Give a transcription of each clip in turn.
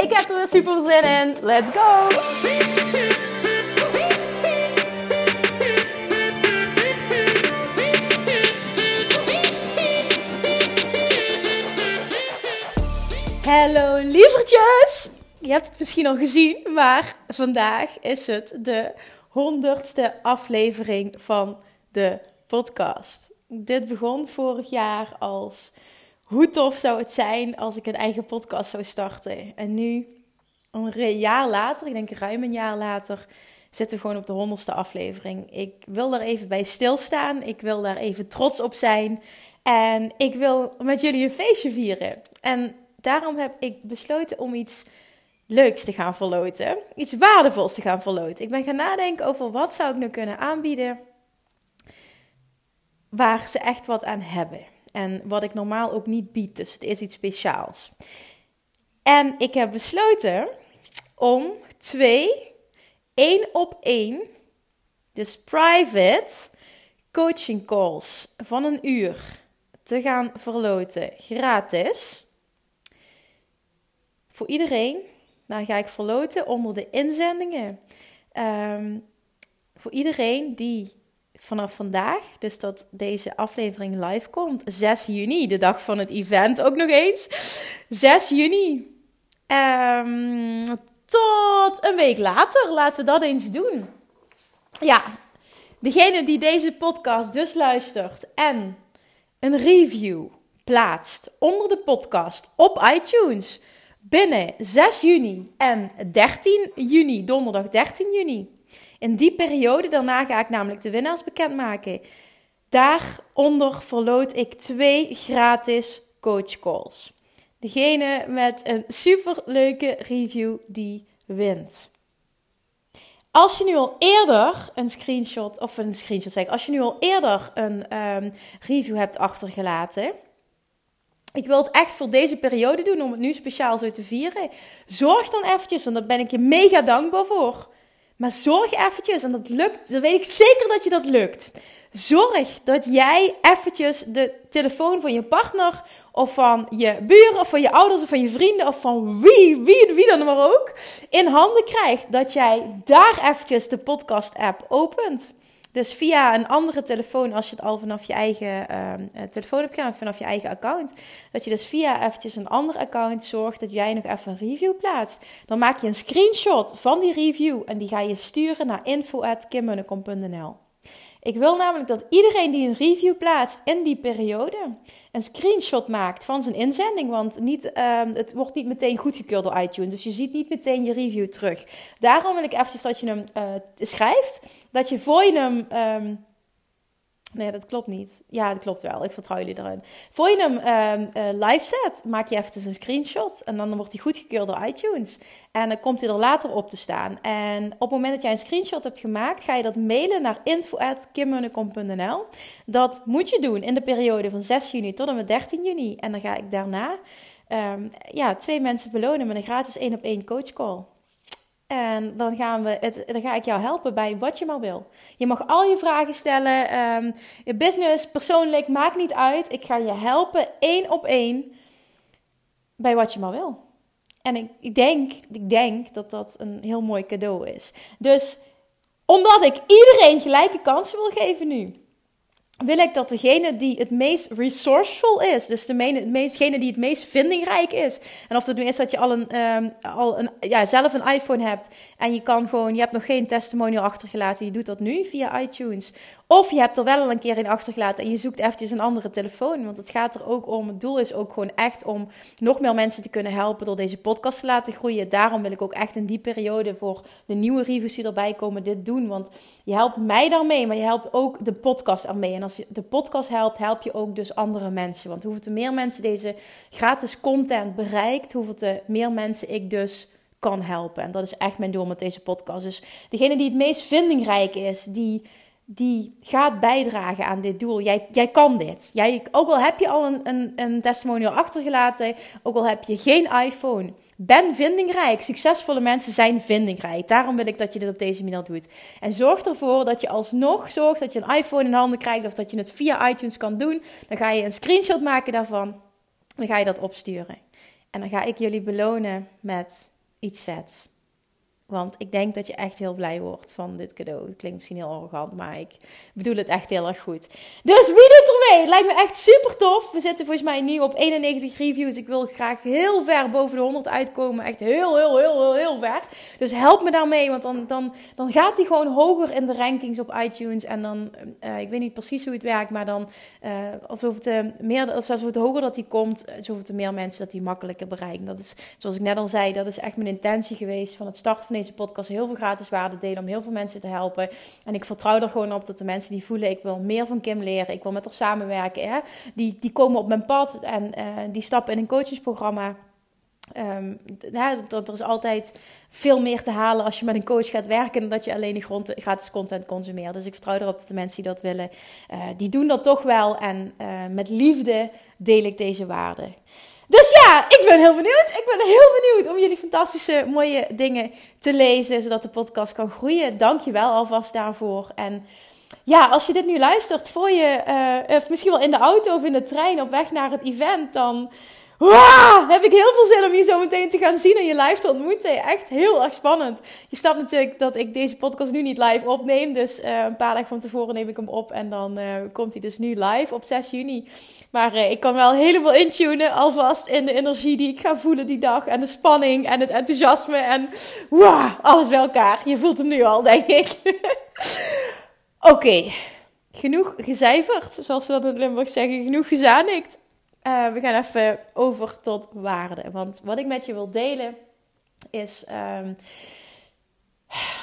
Ik heb er weer super zin in. Let's go! Hallo lievertjes! Je hebt het misschien al gezien, maar vandaag is het de honderdste aflevering van de podcast. Dit begon vorig jaar als hoe tof zou het zijn als ik een eigen podcast zou starten. En nu, een jaar later, ik denk ruim een jaar later, zitten we gewoon op de honderdste aflevering. Ik wil daar even bij stilstaan. Ik wil daar even trots op zijn. En ik wil met jullie een feestje vieren. En daarom heb ik besloten om iets leuks te gaan verloten. Iets waardevols te gaan verloten. Ik ben gaan nadenken over wat zou ik nu kunnen aanbieden waar ze echt wat aan hebben. En wat ik normaal ook niet bied. Dus het is iets speciaals. En ik heb besloten om twee, één op één, dus private coaching calls van een uur te gaan verloten. Gratis. Voor iedereen. Nou ga ik verloten onder de inzendingen. Um, voor iedereen die vanaf vandaag, dus dat deze aflevering live komt, 6 juni, de dag van het event ook nog eens. 6 juni. Um, tot een week later, laten we dat eens doen. Ja, degene die deze podcast dus luistert en een review plaatst onder de podcast op iTunes binnen 6 juni en 13 juni, donderdag 13 juni in die periode, daarna ga ik namelijk de winnaars bekendmaken. Daaronder verloot ik twee gratis coach calls. Degene met een superleuke review die wint. Als je nu al eerder een screenshot, of een screenshot zeg, als je nu al eerder een um, review hebt achtergelaten. Ik wil het echt voor deze periode doen om het nu speciaal zo te vieren. Zorg dan eventjes, en daar ben ik je mega dankbaar voor maar zorg eventjes, en dat lukt, dan weet ik zeker dat je dat lukt. Zorg dat jij eventjes de telefoon van je partner of van je buren of van je ouders of van je vrienden of van wie, wie, wie dan maar ook in handen krijgt. Dat jij daar eventjes de podcast app opent. Dus via een andere telefoon, als je het al vanaf je eigen uh, telefoon hebt gedaan, vanaf je eigen account. Dat je dus via eventjes een ander account zorgt dat jij nog even een review plaatst. Dan maak je een screenshot van die review en die ga je sturen naar info.kimmunnekom.nl. Ik wil namelijk dat iedereen die een review plaatst in die periode een screenshot maakt van zijn inzending. Want niet, um, het wordt niet meteen goedgekeurd door iTunes. Dus je ziet niet meteen je review terug. Daarom wil ik eventjes dat je hem uh, schrijft. Dat je voor je hem um, Nee, dat klopt niet. Ja, dat klopt wel. Ik vertrouw jullie erin. Voor je hem uh, live zet, maak je even een screenshot. En dan wordt hij goedgekeurd door iTunes. En dan komt hij er later op te staan. En op het moment dat jij een screenshot hebt gemaakt, ga je dat mailen naar info.kimmunnekom.nl. Dat moet je doen in de periode van 6 juni tot en met 13 juni. En dan ga ik daarna um, ja, twee mensen belonen met een gratis 1 op 1 coach call. En dan, gaan we het, dan ga ik jou helpen bij wat je maar wil. Je mag al je vragen stellen. Um, je business, persoonlijk, maakt niet uit. Ik ga je helpen één op één bij wat je maar wil. En ik, ik, denk, ik denk dat dat een heel mooi cadeau is. Dus omdat ik iedereen gelijke kansen wil geven nu wil ik dat degene die het meest resourceful is, dus degene die het meest vindingrijk is, en of het nu is dat je al een, um, al een, ja, zelf een iPhone hebt en je kan gewoon, je hebt nog geen testimonial achtergelaten, je doet dat nu via iTunes, of je hebt er wel al een keer in achtergelaten en je zoekt eventjes een andere telefoon. Want het gaat er ook om, het doel is ook gewoon echt om nog meer mensen te kunnen helpen door deze podcast te laten groeien. Daarom wil ik ook echt in die periode voor de nieuwe reviews die erbij komen dit doen. Want je helpt mij daarmee, maar je helpt ook de podcast ermee. En als je de podcast helpt, help je ook dus andere mensen. Want hoeveel te meer mensen deze gratis content bereikt, hoeveel te meer mensen ik dus kan helpen. En dat is echt mijn doel met deze podcast. Dus degene die het meest vindingrijk is, die, die gaat bijdragen aan dit doel. Jij, jij kan dit. Jij, ook al heb je al een, een, een testimonial achtergelaten, ook al heb je geen iPhone. Ben vindingrijk. Succesvolle mensen zijn vindingrijk. Daarom wil ik dat je dit op deze manier doet. En zorg ervoor dat je alsnog zorgt dat je een iPhone in handen krijgt of dat je het via iTunes kan doen. Dan ga je een screenshot maken daarvan. Dan ga je dat opsturen. En dan ga ik jullie belonen met iets vets. Want ik denk dat je echt heel blij wordt van dit cadeau. Het klinkt misschien heel arrogant, maar ik bedoel het echt heel erg goed. Dus wie doet er mee? Het lijkt me echt super tof. We zitten volgens mij nu op 91 reviews. Ik wil graag heel ver boven de 100 uitkomen. Echt heel, heel, heel, heel, heel ver. Dus help me daarmee, want dan, dan, dan gaat hij gewoon hoger in de rankings op iTunes. En dan, uh, ik weet niet precies hoe het werkt, maar dan, uh, of het, uh, meer, of zelfs het hoger dat hij komt, zoveel te meer mensen dat hij makkelijker bereiken. Dat is, zoals ik net al zei, dat is echt mijn intentie geweest van het starten van deze podcast heel veel gratis waarde delen om heel veel mensen te helpen. En ik vertrouw er gewoon op dat de mensen die voelen, ik wil meer van Kim leren, ik wil met haar samenwerken, hè, die, die komen op mijn pad en uh, die stappen in een coachingsprogramma. Um, ja, dat er is altijd veel meer te halen als je met een coach gaat werken dan dat je alleen de grond, gratis content consumeert. Dus ik vertrouw erop dat de mensen die dat willen, uh, die doen dat toch wel. En uh, met liefde deel ik deze waarden. Dus ja, ik ben heel benieuwd. Ik ben heel benieuwd om jullie fantastische, mooie dingen te lezen, zodat de podcast kan groeien. Dank je wel alvast daarvoor. En ja, als je dit nu luistert voor je, uh, of misschien wel in de auto of in de trein op weg naar het event, dan Wow, heb ik heel veel zin om je zo meteen te gaan zien en je live te ontmoeten. Echt heel erg spannend. Je snapt natuurlijk dat ik deze podcast nu niet live opneem. Dus uh, een paar dagen van tevoren neem ik hem op. En dan uh, komt hij dus nu live op 6 juni. Maar uh, ik kan wel helemaal intunen alvast in de energie die ik ga voelen die dag. En de spanning en het enthousiasme. En alles bij elkaar. Je voelt hem nu al, denk ik. Oké, genoeg gecijferd, zoals ze dat in Limburg zeggen. Genoeg gezanikt. Uh, we gaan even over tot waarde. Want wat ik met je wil delen is um,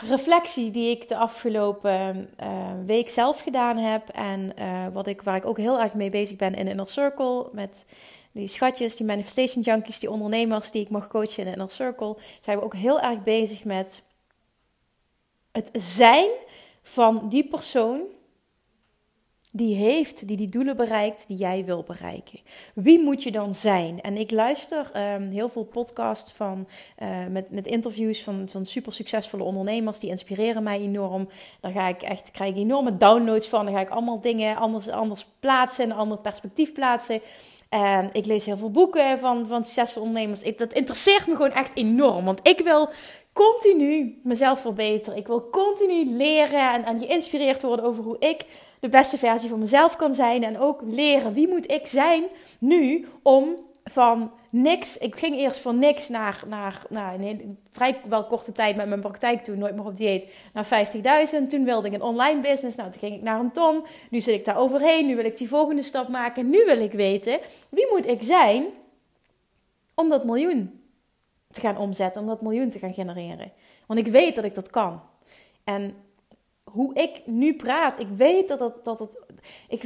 reflectie die ik de afgelopen uh, week zelf gedaan heb. En uh, wat ik, waar ik ook heel erg mee bezig ben in Inner Circle. Met die schatjes, die manifestation junkies, die ondernemers die ik mag coachen in Inner Circle. Zijn we ook heel erg bezig met het zijn van die persoon die heeft, die die doelen bereikt die jij wil bereiken. Wie moet je dan zijn? En ik luister um, heel veel podcasts van, uh, met, met interviews van, van super succesvolle ondernemers. Die inspireren mij enorm. Daar ga ik echt, krijg ik enorme downloads van. Dan ga ik allemaal dingen anders, anders plaatsen, een ander perspectief plaatsen. En ik lees heel veel boeken van, van succesvolle ondernemers. Dat interesseert me gewoon echt enorm. Want ik wil continu mezelf verbeteren. Ik wil continu leren en, en geïnspireerd worden over hoe ik de beste versie van mezelf kan zijn. En ook leren wie moet ik zijn nu om van niks. Ik ging eerst van niks naar, naar, een vrij wel korte tijd met mijn praktijk toen, nooit meer op dieet, naar 50.000. Toen wilde ik een online business. Nou, toen ging ik naar een ton. Nu zit ik daar overheen. Nu wil ik die volgende stap maken. Nu wil ik weten wie moet ik zijn om dat miljoen te gaan omzetten, om dat miljoen te gaan genereren. Want ik weet dat ik dat kan. En hoe ik nu praat, ik weet dat dat, dat het. Ik,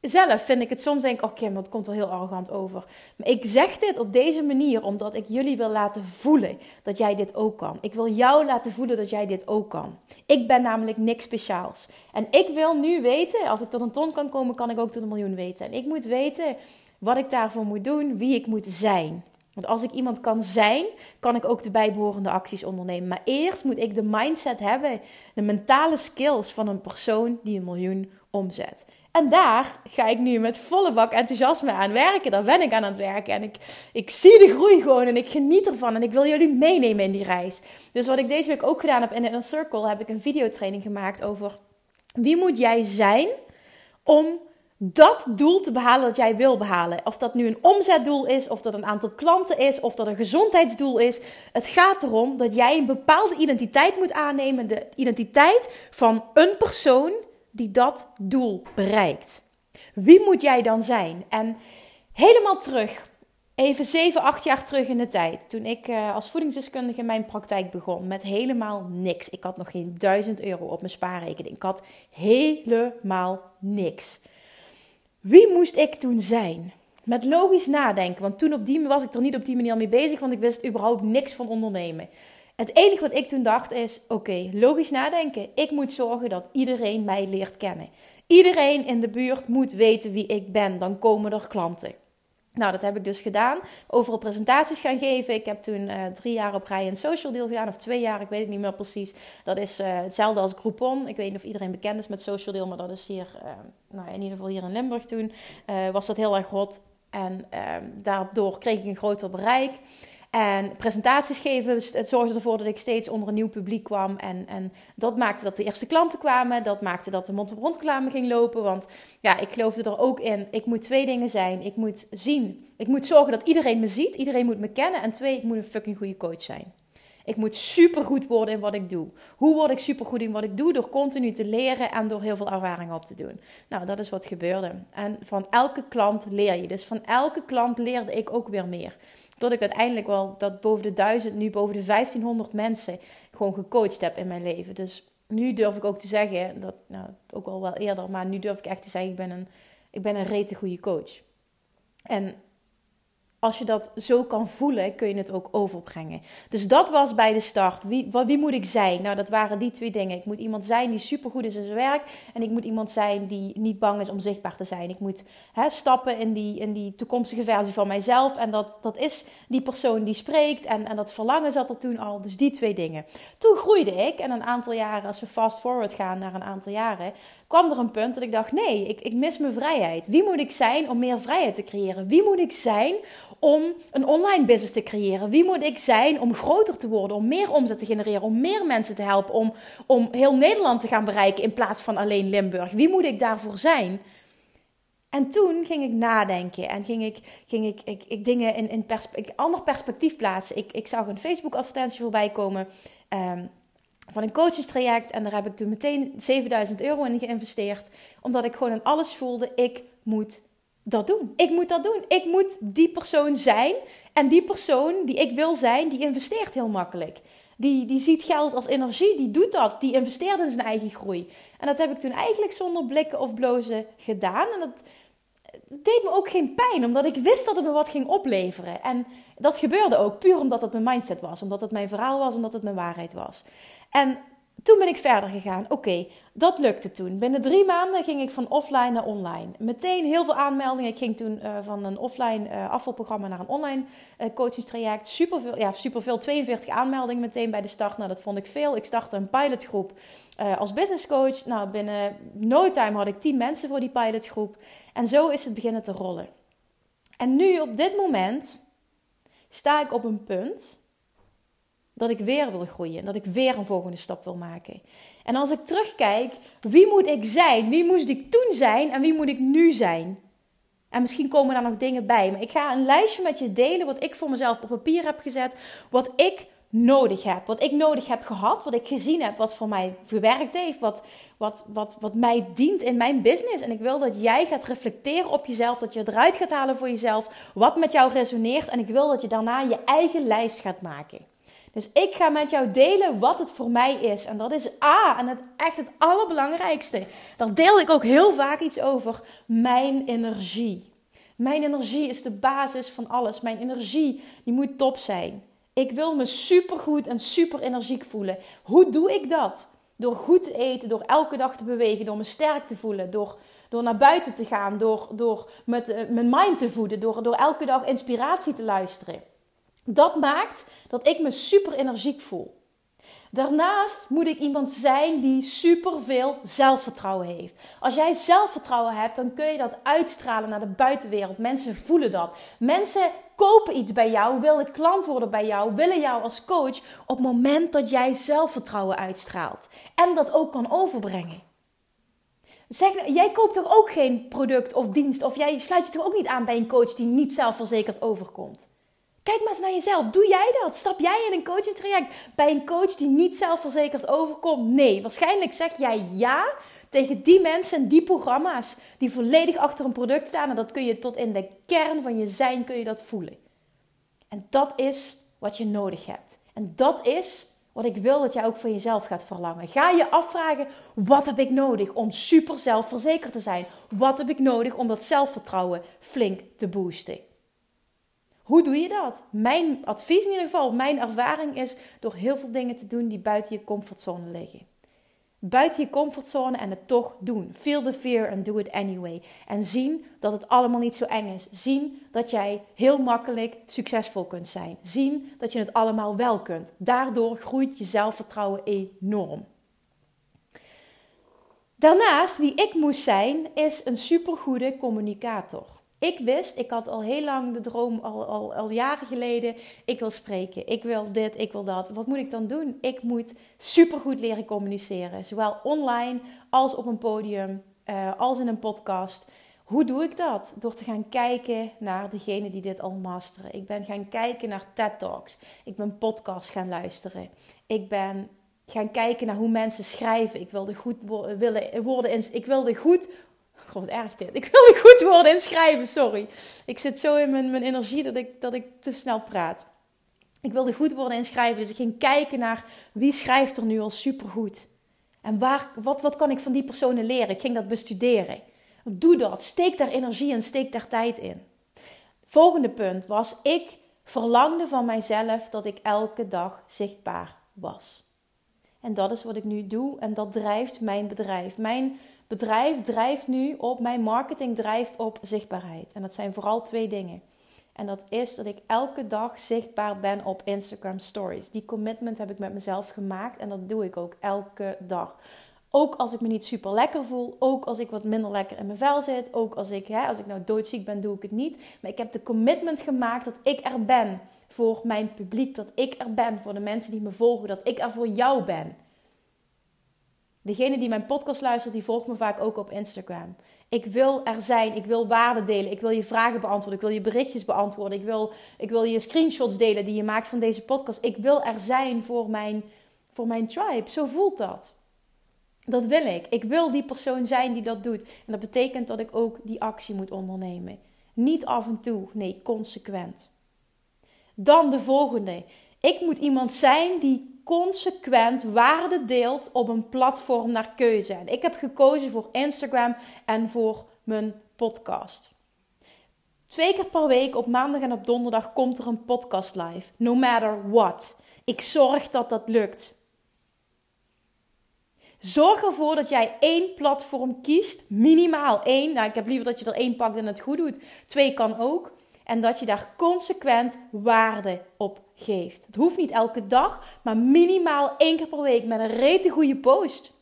zelf vind ik het soms denk ik, oké, maar het komt wel heel arrogant over. Maar ik zeg dit op deze manier omdat ik jullie wil laten voelen dat jij dit ook kan. Ik wil jou laten voelen dat jij dit ook kan. Ik ben namelijk niks speciaals. En ik wil nu weten, als ik tot een ton kan komen, kan ik ook tot een miljoen weten. En ik moet weten wat ik daarvoor moet doen, wie ik moet zijn. Want als ik iemand kan zijn, kan ik ook de bijbehorende acties ondernemen. Maar eerst moet ik de mindset hebben, de mentale skills van een persoon die een miljoen omzet. En daar ga ik nu met volle bak enthousiasme aan werken. Daar ben ik aan aan het werken. En ik, ik zie de groei gewoon en ik geniet ervan. En ik wil jullie meenemen in die reis. Dus wat ik deze week ook gedaan heb in Inner Circle, heb ik een videotraining gemaakt over wie moet jij zijn om dat doel te behalen dat jij wil behalen. Of dat nu een omzetdoel is, of dat een aantal klanten is, of dat een gezondheidsdoel is. Het gaat erom dat jij een bepaalde identiteit moet aannemen. De identiteit van een persoon die dat doel bereikt. Wie moet jij dan zijn? En helemaal terug, even 7, 8 jaar terug in de tijd. Toen ik uh, als voedingsdeskundige mijn praktijk begon met helemaal niks. Ik had nog geen 1000 euro op mijn spaarrekening. Ik had helemaal niks. Wie moest ik toen zijn? Met logisch nadenken. Want toen op die, was ik er niet op die manier mee bezig, want ik wist überhaupt niks van ondernemen. Het enige wat ik toen dacht is: oké, logisch nadenken. Ik moet zorgen dat iedereen mij leert kennen. Iedereen in de buurt moet weten wie ik ben. Dan komen er klanten. Nou, dat heb ik dus gedaan. Overal presentaties gaan geven. Ik heb toen uh, drie jaar op rij een social deal gedaan. Of twee jaar, ik weet het niet meer precies. Dat is uh, hetzelfde als Groupon. Ik weet niet of iedereen bekend is met social deal. Maar dat is hier, uh, nou in ieder geval hier in Limburg toen, was dat heel erg hot. En ehm, daardoor kreeg ik een groter bereik. En presentaties geven, het zorgde ervoor dat ik steeds onder een nieuw publiek kwam. En, en dat maakte dat de eerste klanten kwamen. Dat maakte dat de mond ging lopen. Want ja, ik geloofde er ook in. Ik moet twee dingen zijn. Ik moet zien. Ik moet zorgen dat iedereen me ziet. Iedereen moet me kennen. En twee, ik moet een fucking goede coach zijn. Ik moet supergoed worden in wat ik doe. Hoe word ik supergoed in wat ik doe? Door continu te leren en door heel veel ervaring op te doen. Nou, dat is wat gebeurde. En van elke klant leer je. Dus van elke klant leerde ik ook weer meer. Tot ik uiteindelijk wel dat boven de duizend, nu boven de 1500 mensen gewoon gecoacht heb in mijn leven. Dus nu durf ik ook te zeggen, dat nou, ook al wel eerder, maar nu durf ik echt te zeggen, ik ben een, ik ben een rete goede coach. En als je dat zo kan voelen, kun je het ook overbrengen. Dus dat was bij de start. Wie, wie moet ik zijn? Nou, dat waren die twee dingen. Ik moet iemand zijn die supergoed is in zijn werk. En ik moet iemand zijn die niet bang is om zichtbaar te zijn. Ik moet hè, stappen in die, in die toekomstige versie van mijzelf. En dat, dat is die persoon die spreekt. En, en dat verlangen zat er toen al. Dus die twee dingen. Toen groeide ik. En een aantal jaren, als we fast forward gaan naar een aantal jaren, kwam er een punt dat ik dacht: nee, ik, ik mis mijn vrijheid. Wie moet ik zijn om meer vrijheid te creëren? Wie moet ik zijn om een online business te creëren? Wie moet ik zijn om groter te worden, om meer omzet te genereren, om meer mensen te helpen, om, om heel Nederland te gaan bereiken in plaats van alleen Limburg? Wie moet ik daarvoor zijn? En toen ging ik nadenken en ging ik, ging ik, ik, ik dingen in, in ander perspectief plaatsen. Ik, ik zag een Facebook-advertentie voorbij komen. Um, van een coachingstraject. En daar heb ik toen meteen 7000 euro in geïnvesteerd. Omdat ik gewoon in alles voelde, ik moet dat doen. Ik moet dat doen. Ik moet die persoon zijn. En die persoon die ik wil zijn, die investeert heel makkelijk. Die, die ziet geld als energie, die doet dat. Die investeert in zijn eigen groei. En dat heb ik toen eigenlijk zonder blikken of blozen gedaan. En dat deed me ook geen pijn, omdat ik wist dat het me wat ging opleveren. En dat gebeurde ook puur omdat het mijn mindset was, omdat het mijn verhaal was, omdat het mijn waarheid was. En toen ben ik verder gegaan. Oké, dat lukte toen. Binnen drie maanden ging ik van offline naar online. Meteen heel veel aanmeldingen. Ik ging toen uh, van een offline uh, afvalprogramma naar een online uh, coachingstraject. Superveel, ja, superveel. 42 aanmeldingen meteen bij de start. Nou, dat vond ik veel. Ik startte een pilotgroep als business coach. Nou, binnen no time had ik 10 mensen voor die pilotgroep. En zo is het beginnen te rollen. En nu, op dit moment, sta ik op een punt dat ik weer wil groeien. Dat ik weer een volgende stap wil maken. En als ik terugkijk, wie moet ik zijn? Wie moest ik toen zijn en wie moet ik nu zijn? En misschien komen daar nog dingen bij. Maar ik ga een lijstje met je delen wat ik voor mezelf op papier heb gezet. Wat ik nodig heb. Wat ik nodig heb gehad. Wat ik gezien heb. Wat voor mij gewerkt heeft. Wat, wat, wat, wat mij dient in mijn business. En ik wil dat jij gaat reflecteren op jezelf. Dat je eruit gaat halen voor jezelf. Wat met jou resoneert. En ik wil dat je daarna je eigen lijst gaat maken. Dus ik ga met jou delen wat het voor mij is. En dat is A, en het echt het allerbelangrijkste. Daar deel ik ook heel vaak iets over. Mijn energie. Mijn energie is de basis van alles. Mijn energie, die moet top zijn. Ik wil me supergoed en super energiek voelen. Hoe doe ik dat? Door goed te eten, door elke dag te bewegen, door me sterk te voelen, door, door naar buiten te gaan, door, door met, uh, mijn mind te voeden, door, door elke dag inspiratie te luisteren. Dat maakt dat ik me super energiek voel. Daarnaast moet ik iemand zijn die superveel zelfvertrouwen heeft. Als jij zelfvertrouwen hebt, dan kun je dat uitstralen naar de buitenwereld. Mensen voelen dat. Mensen kopen iets bij jou, willen klant worden bij jou, willen jou als coach op het moment dat jij zelfvertrouwen uitstraalt. En dat ook kan overbrengen. Zeg, jij koopt toch ook geen product of dienst, of jij sluit je toch ook niet aan bij een coach die niet zelfverzekerd overkomt? Kijk maar eens naar jezelf. Doe jij dat? Stap jij in een coaching traject bij een coach die niet zelfverzekerd overkomt? Nee, waarschijnlijk zeg jij ja tegen die mensen en die programma's die volledig achter een product staan. En dat kun je tot in de kern van je zijn kun je dat voelen. En dat is wat je nodig hebt. En dat is Wat ik wil dat jij ook van jezelf gaat verlangen. Ga je afvragen: wat heb ik nodig om super zelfverzekerd te zijn? Wat heb ik nodig om dat zelfvertrouwen flink te boosten? Hoe doe je dat? Mijn advies in ieder geval, mijn ervaring is door heel veel dingen te doen die buiten je comfortzone liggen. Buiten je comfortzone en het toch doen. Feel the fear and do it anyway. En zien dat het allemaal niet zo eng is. Zien dat jij heel makkelijk succesvol kunt zijn. Zien dat je het allemaal wel kunt. Daardoor groeit je zelfvertrouwen enorm. Daarnaast, wie ik moest zijn, is een supergoede communicator. Ik wist, ik had al heel lang de droom, al, al, al jaren geleden, ik wil spreken, ik wil dit, ik wil dat. Wat moet ik dan doen? Ik moet supergoed leren communiceren, zowel online als op een podium, uh, als in een podcast. Hoe doe ik dat? Door te gaan kijken naar degenen die dit al masteren. Ik ben gaan kijken naar TED Talks. Ik ben podcasts gaan luisteren. Ik ben gaan kijken naar hoe mensen schrijven. Ik wilde goed willen, worden in, ik wilde goed God, erg dit. Ik wil goed worden in schrijven, sorry. Ik zit zo in mijn, mijn energie dat ik, dat ik te snel praat. Ik wilde goed worden in schrijven, dus ik ging kijken naar wie schrijft er nu al supergoed. En waar, wat, wat kan ik van die personen leren? Ik ging dat bestuderen. Doe dat. Steek daar energie en steek daar tijd in. Volgende punt was, ik verlangde van mijzelf dat ik elke dag zichtbaar was. En dat is wat ik nu doe en dat drijft mijn bedrijf. Mijn bedrijf drijft nu op, mijn marketing drijft op zichtbaarheid. En dat zijn vooral twee dingen. En dat is dat ik elke dag zichtbaar ben op Instagram Stories. Die commitment heb ik met mezelf gemaakt en dat doe ik ook elke dag. Ook als ik me niet super lekker voel, ook als ik wat minder lekker in mijn vel zit, ook als ik, hè, als ik nou doodziek ben, doe ik het niet. Maar ik heb de commitment gemaakt dat ik er ben voor mijn publiek, dat ik er ben voor de mensen die me volgen, dat ik er voor jou ben. Degene die mijn podcast luistert, die volgt me vaak ook op Instagram. Ik wil er zijn, ik wil waarde delen, ik wil je vragen beantwoorden, ik wil je berichtjes beantwoorden, ik wil, ik wil je screenshots delen die je maakt van deze podcast. Ik wil er zijn voor mijn, voor mijn tribe. Zo voelt dat. Dat wil ik. Ik wil die persoon zijn die dat doet. En dat betekent dat ik ook die actie moet ondernemen. Niet af en toe, nee, consequent. Dan de volgende. Ik moet iemand zijn die consequent waarde deelt op een platform naar keuze. En ik heb gekozen voor Instagram en voor mijn podcast. Twee keer per week op maandag en op donderdag komt er een podcast live. No matter what. Ik zorg dat dat lukt. Zorg ervoor dat jij één platform kiest, minimaal één. Nou, ik heb liever dat je er één pakt en het goed doet. Twee kan ook. En dat je daar consequent waarde op geeft. Het hoeft niet elke dag, maar minimaal één keer per week met een rete goede post.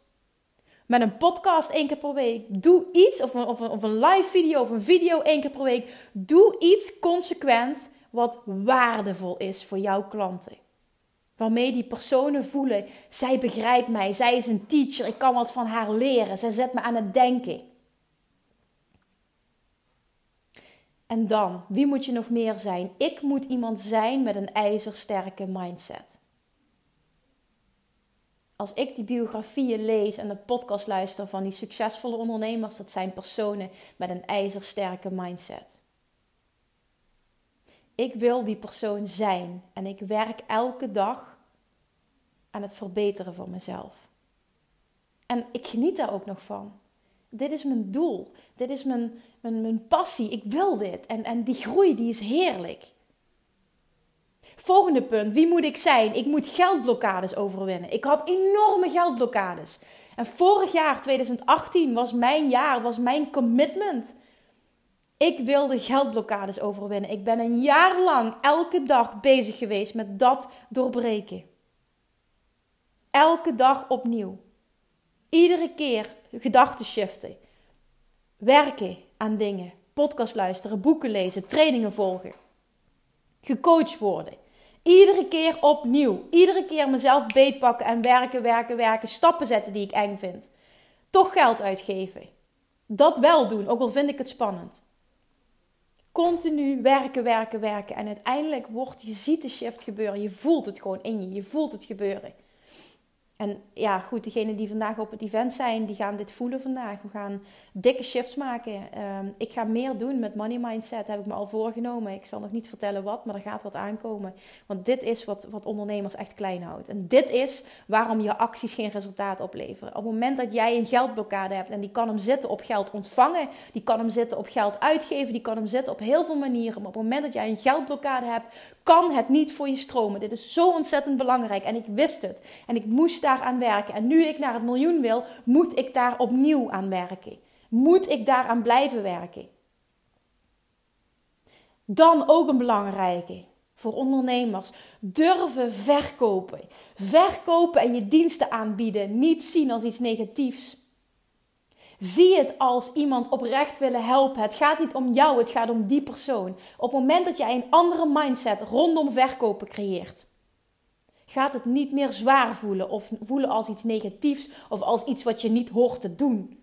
Met een podcast één keer per week. Doe iets, of een, of, of een live video of een video één keer per week. Doe iets consequent wat waardevol is voor jouw klanten. Waarmee die personen voelen, zij begrijpt mij, zij is een teacher, ik kan wat van haar leren, zij zet me aan het denken. En dan, wie moet je nog meer zijn? Ik moet iemand zijn met een ijzersterke mindset. Als ik die biografieën lees en de podcast luister van die succesvolle ondernemers, dat zijn personen met een ijzersterke mindset. Ik wil die persoon zijn en ik werk elke dag aan het verbeteren van mezelf. En ik geniet daar ook nog van. Dit is mijn doel. Dit is mijn, mijn, mijn passie. Ik wil dit. En, en die groei die is heerlijk. Volgende punt. Wie moet ik zijn? Ik moet geldblokkades overwinnen. Ik had enorme geldblokkades. En vorig jaar, 2018, was mijn jaar, was mijn commitment. Ik wilde geldblokkades overwinnen. Ik ben een jaar lang elke dag bezig geweest met dat doorbreken. Elke dag opnieuw. Iedere keer gedachten shiften. Werken aan dingen. Podcast luisteren, boeken lezen, trainingen volgen. Gecoacht worden. Iedere keer opnieuw. Iedere keer mezelf beetpakken en werken, werken, werken. Stappen zetten die ik eng vind. Toch geld uitgeven. Dat wel doen, ook al vind ik het spannend. Continu werken, werken, werken. En uiteindelijk wordt, je ziet de shift gebeuren. Je voelt het gewoon in je. Je voelt het gebeuren. En ja, goed, degenen die vandaag op het event zijn, die gaan dit voelen vandaag. We gaan dikke shifts maken. Ehm, ik ga meer doen met money mindset, heb ik me al voorgenomen. Ik zal nog niet vertellen wat, maar er gaat wat aankomen. Want dit is wat, wat ondernemers echt klein houdt. En dit is waarom je acties geen resultaat opleveren. Op het moment dat jij een geldblokkade hebt en die kan hem zitten op geld ontvangen, die kan hem zitten op geld uitgeven, die kan hem zitten op heel veel manieren. Maar op het moment dat jij een geldblokkade hebt, kan het niet voor je stromen. Dit is zo ontzettend belangrijk en ik wist het. En ik moest daar aan werken. En nu ik naar het miljoen wil, moet ik daar opnieuw aan werken. Moet ik daaraan blijven werken. Dan ook een belangrijke voor ondernemers. Durven verkopen. Verkopen en je diensten aanbieden. Niet zien als iets negatiefs. Zie het als iemand oprecht willen helpen. Het gaat niet om jou, het gaat om die persoon. Op het moment dat jij een andere mindset rondom verkopen creëert, gaat het niet meer zwaar voelen of voelen als iets negatiefs of als iets wat je niet hoort te doen.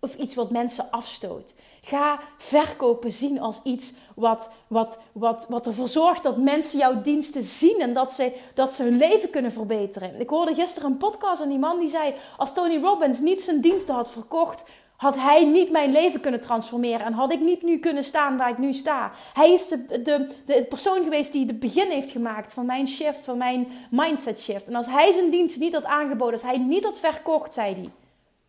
Of iets wat mensen afstoot. Ga verkopen zien als iets wat, wat, wat, wat ervoor zorgt dat mensen jouw diensten zien en dat ze, dat ze hun leven kunnen verbeteren. Ik hoorde gisteren een podcast en die man die zei: Als Tony Robbins niet zijn diensten had verkocht, had hij niet mijn leven kunnen transformeren en had ik niet nu kunnen staan waar ik nu sta. Hij is de, de, de persoon geweest die het begin heeft gemaakt van mijn shift, van mijn mindset shift. En als hij zijn dienst niet had aangeboden, als hij niet had verkocht, zei hij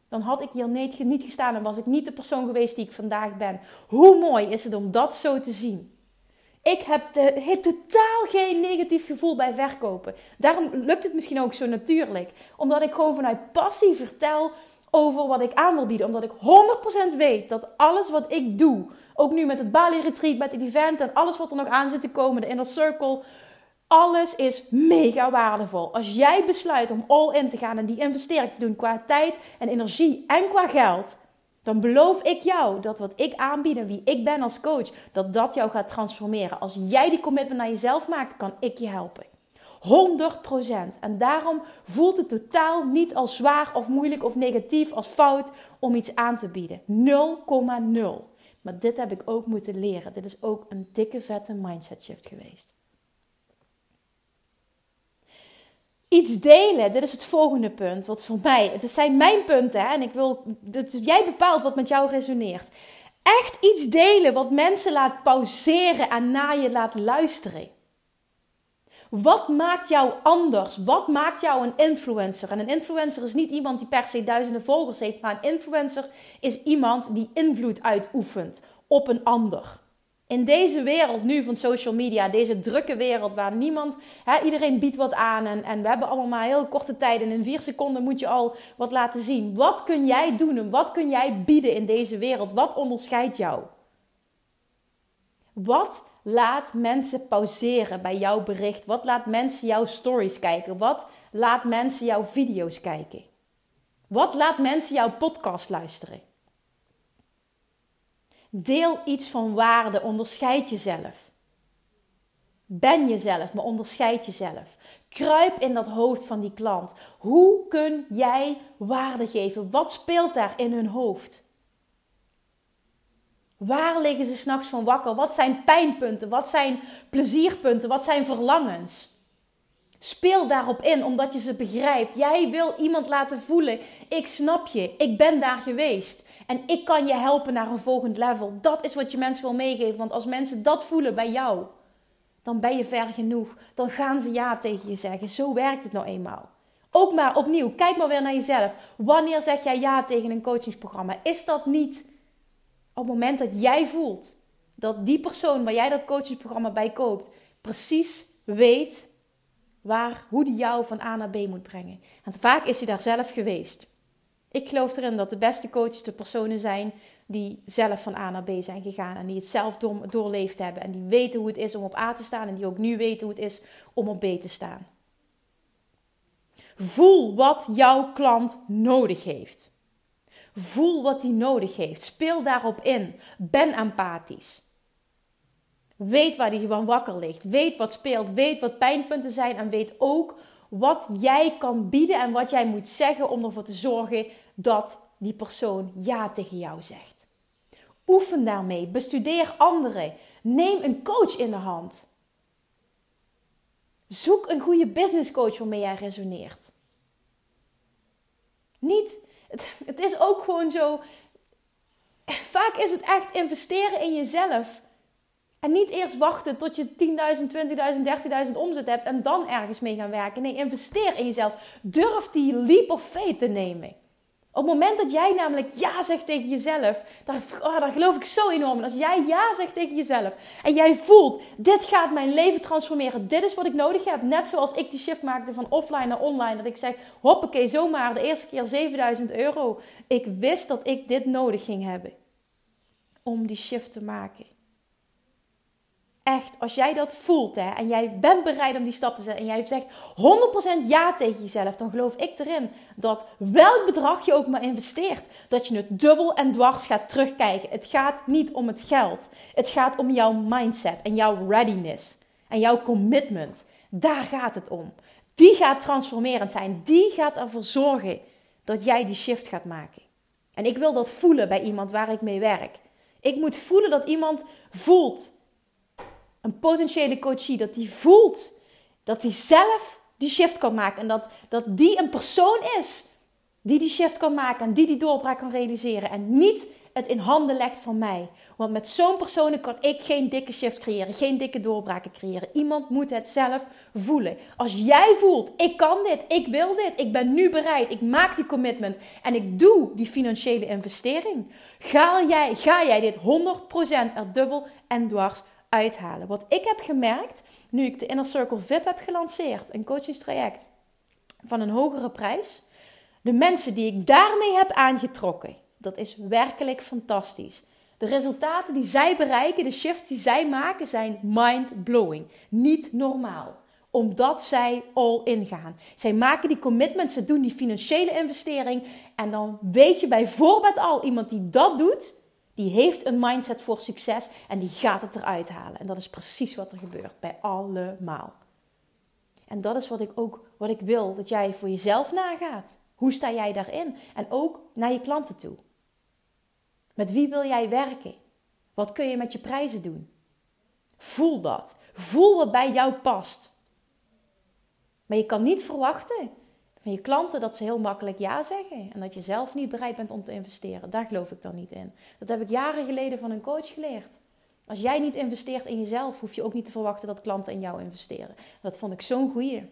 dan had ik hier niet gestaan en was ik niet de persoon geweest die ik vandaag ben. Hoe mooi is het om dat zo te zien? Ik heb de, totaal geen negatief gevoel bij verkopen. Daarom lukt het misschien ook zo natuurlijk. Omdat ik gewoon vanuit passie vertel over wat ik aan wil bieden. Omdat ik 100% weet dat alles wat ik doe, ook nu met het Bali Retreat, met het event en alles wat er nog aan zit te komen, de Inner Circle, alles is mega waardevol. Als jij besluit om all in te gaan en die investering te doen qua tijd en energie en qua geld, dan beloof ik jou dat wat ik aanbied en wie ik ben als coach, dat dat jou gaat transformeren. Als jij die commitment naar jezelf maakt, kan ik je helpen. 100%. En daarom voelt het totaal niet als zwaar of moeilijk of negatief als fout om iets aan te bieden. 0,0. Maar dit heb ik ook moeten leren. Dit is ook een dikke vette mindset shift geweest. iets delen. Dit is het volgende punt. Wat voor mij, het zijn mijn punten hè, en ik wil, jij bepaalt wat met jou resoneert. Echt iets delen wat mensen laat pauzeren en naar je laat luisteren. Wat maakt jou anders? Wat maakt jou een influencer? En een influencer is niet iemand die per se duizenden volgers heeft, maar een influencer is iemand die invloed uitoefent op een ander in deze wereld nu van social media, deze drukke wereld waar niemand, hè, iedereen biedt wat aan en, en we hebben allemaal maar heel korte tijd en in vier seconden moet je al wat laten zien. Wat kun jij doen en wat kun jij bieden in deze wereld? Wat onderscheidt jou? Wat laat mensen pauzeren bij jouw bericht? Wat laat mensen jouw stories kijken? Wat laat mensen jouw video's kijken? Wat laat mensen jouw podcast luisteren? Deel iets van waarde, onderscheid jezelf. Ben jezelf, maar onderscheid jezelf. Kruip in dat hoofd van die klant. Hoe kun jij waarde geven? Wat speelt daar in hun hoofd? Waar liggen ze s'nachts van wakker? Wat zijn pijnpunten? Wat zijn plezierpunten? Wat zijn verlangens? Speel daarop in, omdat je ze begrijpt. Jij wil iemand laten voelen: ik snap je, ik ben daar geweest. En ik kan je helpen naar een volgend level. Dat is wat je mensen wil meegeven. Want als mensen dat voelen bij jou, dan ben je ver genoeg. Dan gaan ze ja tegen je zeggen. Zo werkt het nou eenmaal. Ook maar opnieuw, kijk maar weer naar jezelf. Wanneer zeg jij ja tegen een coachingsprogramma? Is dat niet op het moment dat jij voelt dat die persoon waar jij dat coachingsprogramma bij koopt, precies weet waar, hoe die jou van A naar B moet brengen? En vaak is hij daar zelf geweest. Ik geloof erin dat de beste coaches de personen zijn die zelf van A naar B zijn gegaan en die het zelf doorleefd hebben en die weten hoe het is om op A te staan en die ook nu weten hoe het is om op B te staan. Voel wat jouw klant nodig heeft. Voel wat hij nodig heeft. Speel daarop in. Ben empathisch. Weet waar hij van wakker ligt. Weet wat speelt. Weet wat pijnpunten zijn. En weet ook wat jij kan bieden en wat jij moet zeggen om ervoor te zorgen dat die persoon ja tegen jou zegt. Oefen daarmee, bestudeer anderen, neem een coach in de hand. Zoek een goede business coach waarmee jij resoneert. Niet. Het, is ook gewoon zo. Vaak is het echt investeren in jezelf. En niet eerst wachten tot je 10.000, 20.000, 30.000 omzet hebt en dan ergens mee gaan werken. Nee, investeer in jezelf. Durf die leap of faith te nemen. Op het moment dat jij namelijk ja zegt tegen jezelf, daar, oh, daar geloof ik zo enorm in. Als jij ja zegt tegen jezelf en jij voelt, dit gaat mijn leven transformeren, dit is wat ik nodig heb. Net zoals ik die shift maakte van offline naar online, dat ik zeg, hoppakee, zomaar de eerste keer 7000 euro. Ik wist dat ik dit nodig ging hebben om die shift te maken echt, als jij dat voelt hè, en jij bent bereid om die stap te zetten en jij zegt 100% ja tegen jezelf, dan geloof ik erin dat welk bedrag je ook maar investeert, dat je het dubbel en dwars gaat terugkijken. Het gaat niet om het geld. Het gaat om jouw mindset en jouw readiness en jouw commitment. Daar gaat het om. Die gaat transformerend zijn. Die gaat ervoor zorgen dat jij die shift gaat maken. En ik wil dat voelen bij iemand waar ik mee werk. Ik moet voelen dat iemand voelt een potentiële coachie, dat die voelt dat hij zelf die shift kan maken. En dat, dat die een persoon is die die shift kan maken en die die doorbraak kan realiseren. En niet het in handen legt van mij. Want met zo'n persoon kan ik geen dikke shift creëren, geen dikke doorbraken creëren. Iemand moet het zelf voelen. Als jij voelt, ik kan dit, ik wil dit, ik ben nu bereid, ik maak die commitment en ik doe die financiële investering. Ga jij, ga jij dit 100% er dubbel en dwars uithalen. Wat ik heb gemerkt, nu ik de Inner Circle VIP heb gelanceerd, een coachingstraject van een hogere prijs, de mensen die ik daarmee heb aangetrokken, dat is werkelijk fantastisch. De resultaten die zij bereiken, de shifts die zij maken, zijn mind-blowing. Niet normaal omdat zij all in gaan. Zij maken die commitments, ze doen die financiële investering. En dan weet je bijvoorbeeld al, iemand die dat doet, die heeft een mindset voor succes en die gaat het eruit halen. En dat is precies wat er gebeurt bij allemaal. En dat is wat ik ook wat ik wil dat jij voor jezelf nagaat. Hoe sta jij daarin? En ook naar je klanten toe. Met wie wil jij werken? Wat kun je met je prijzen doen? Voel dat. Voel wat bij jou past. Maar je kan niet verwachten van je klanten dat ze heel makkelijk ja zeggen. En dat je zelf niet bereid bent om te investeren. Daar geloof ik dan niet in. Dat heb ik jaren geleden van een coach geleerd. Als jij niet investeert in jezelf, hoef je ook niet te verwachten dat klanten in jou investeren. Dat vond ik zo'n goeie.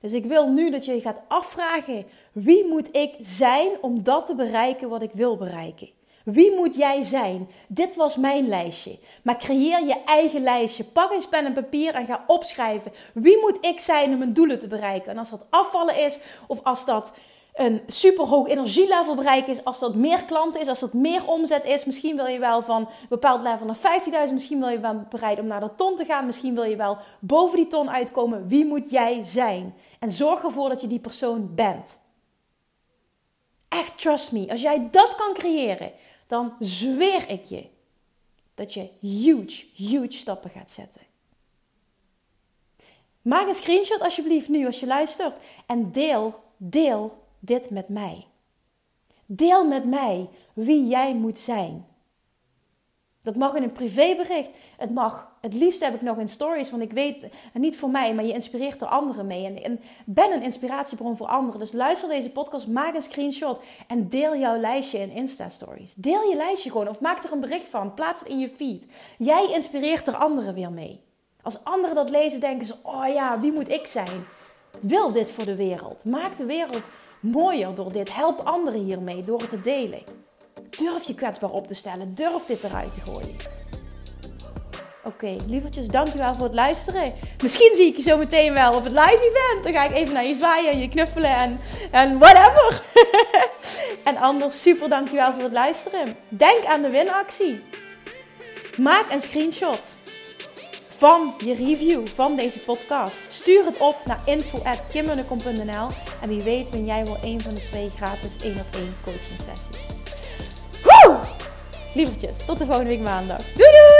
Dus ik wil nu dat je je gaat afvragen: wie moet ik zijn om dat te bereiken wat ik wil bereiken? Wie moet jij zijn? Dit was mijn lijstje. Maar creëer je eigen lijstje. Pak eens pen en papier en ga opschrijven. Wie moet ik zijn om mijn doelen te bereiken? En als dat afvallen is, of als dat een superhoog energielevel bereiken is, als dat meer klanten is, als dat meer omzet is, misschien wil je wel van een bepaald level naar 15.000, misschien wil je wel bereid om naar de ton te gaan, misschien wil je wel boven die ton uitkomen. Wie moet jij zijn? En zorg ervoor dat je die persoon bent. Echt, trust me, als jij dat kan creëren, dan zweer ik je dat je huge, huge stappen gaat zetten. Maak een screenshot alsjeblieft nu als je luistert en deel, deel dit met mij. Deel met mij wie jij moet zijn. Dat mag in een privébericht. Het mag, het liefst heb ik nog in stories, want ik weet, niet voor mij, maar je inspireert er anderen mee. En, en ben een inspiratiebron voor anderen. Dus luister deze podcast, maak een screenshot en deel jouw lijstje in Insta-stories. Deel je lijstje gewoon of maak er een bericht van. Plaats het in je feed. Jij inspireert er anderen weer mee. Als anderen dat lezen, denken ze: oh ja, wie moet ik zijn? Wil dit voor de wereld? Maak de wereld mooier door dit. Help anderen hiermee door het te delen. Durf je kwetsbaar op te stellen. Durf dit eruit te gooien. Oké, lievertjes, dankjewel voor het luisteren. Misschien zie ik je zo meteen wel op het live event. Dan ga ik even naar je zwaaien en je knuffelen en, en whatever. en anders, super dankjewel voor het luisteren. Denk aan de winactie. Maak een screenshot van je review van deze podcast. Stuur het op naar info.kimmunnekom.nl En wie weet ben jij wel een van de twee gratis 1 op 1 coaching sessies. Woe! Lievertjes, tot de volgende week maandag. Doei doei!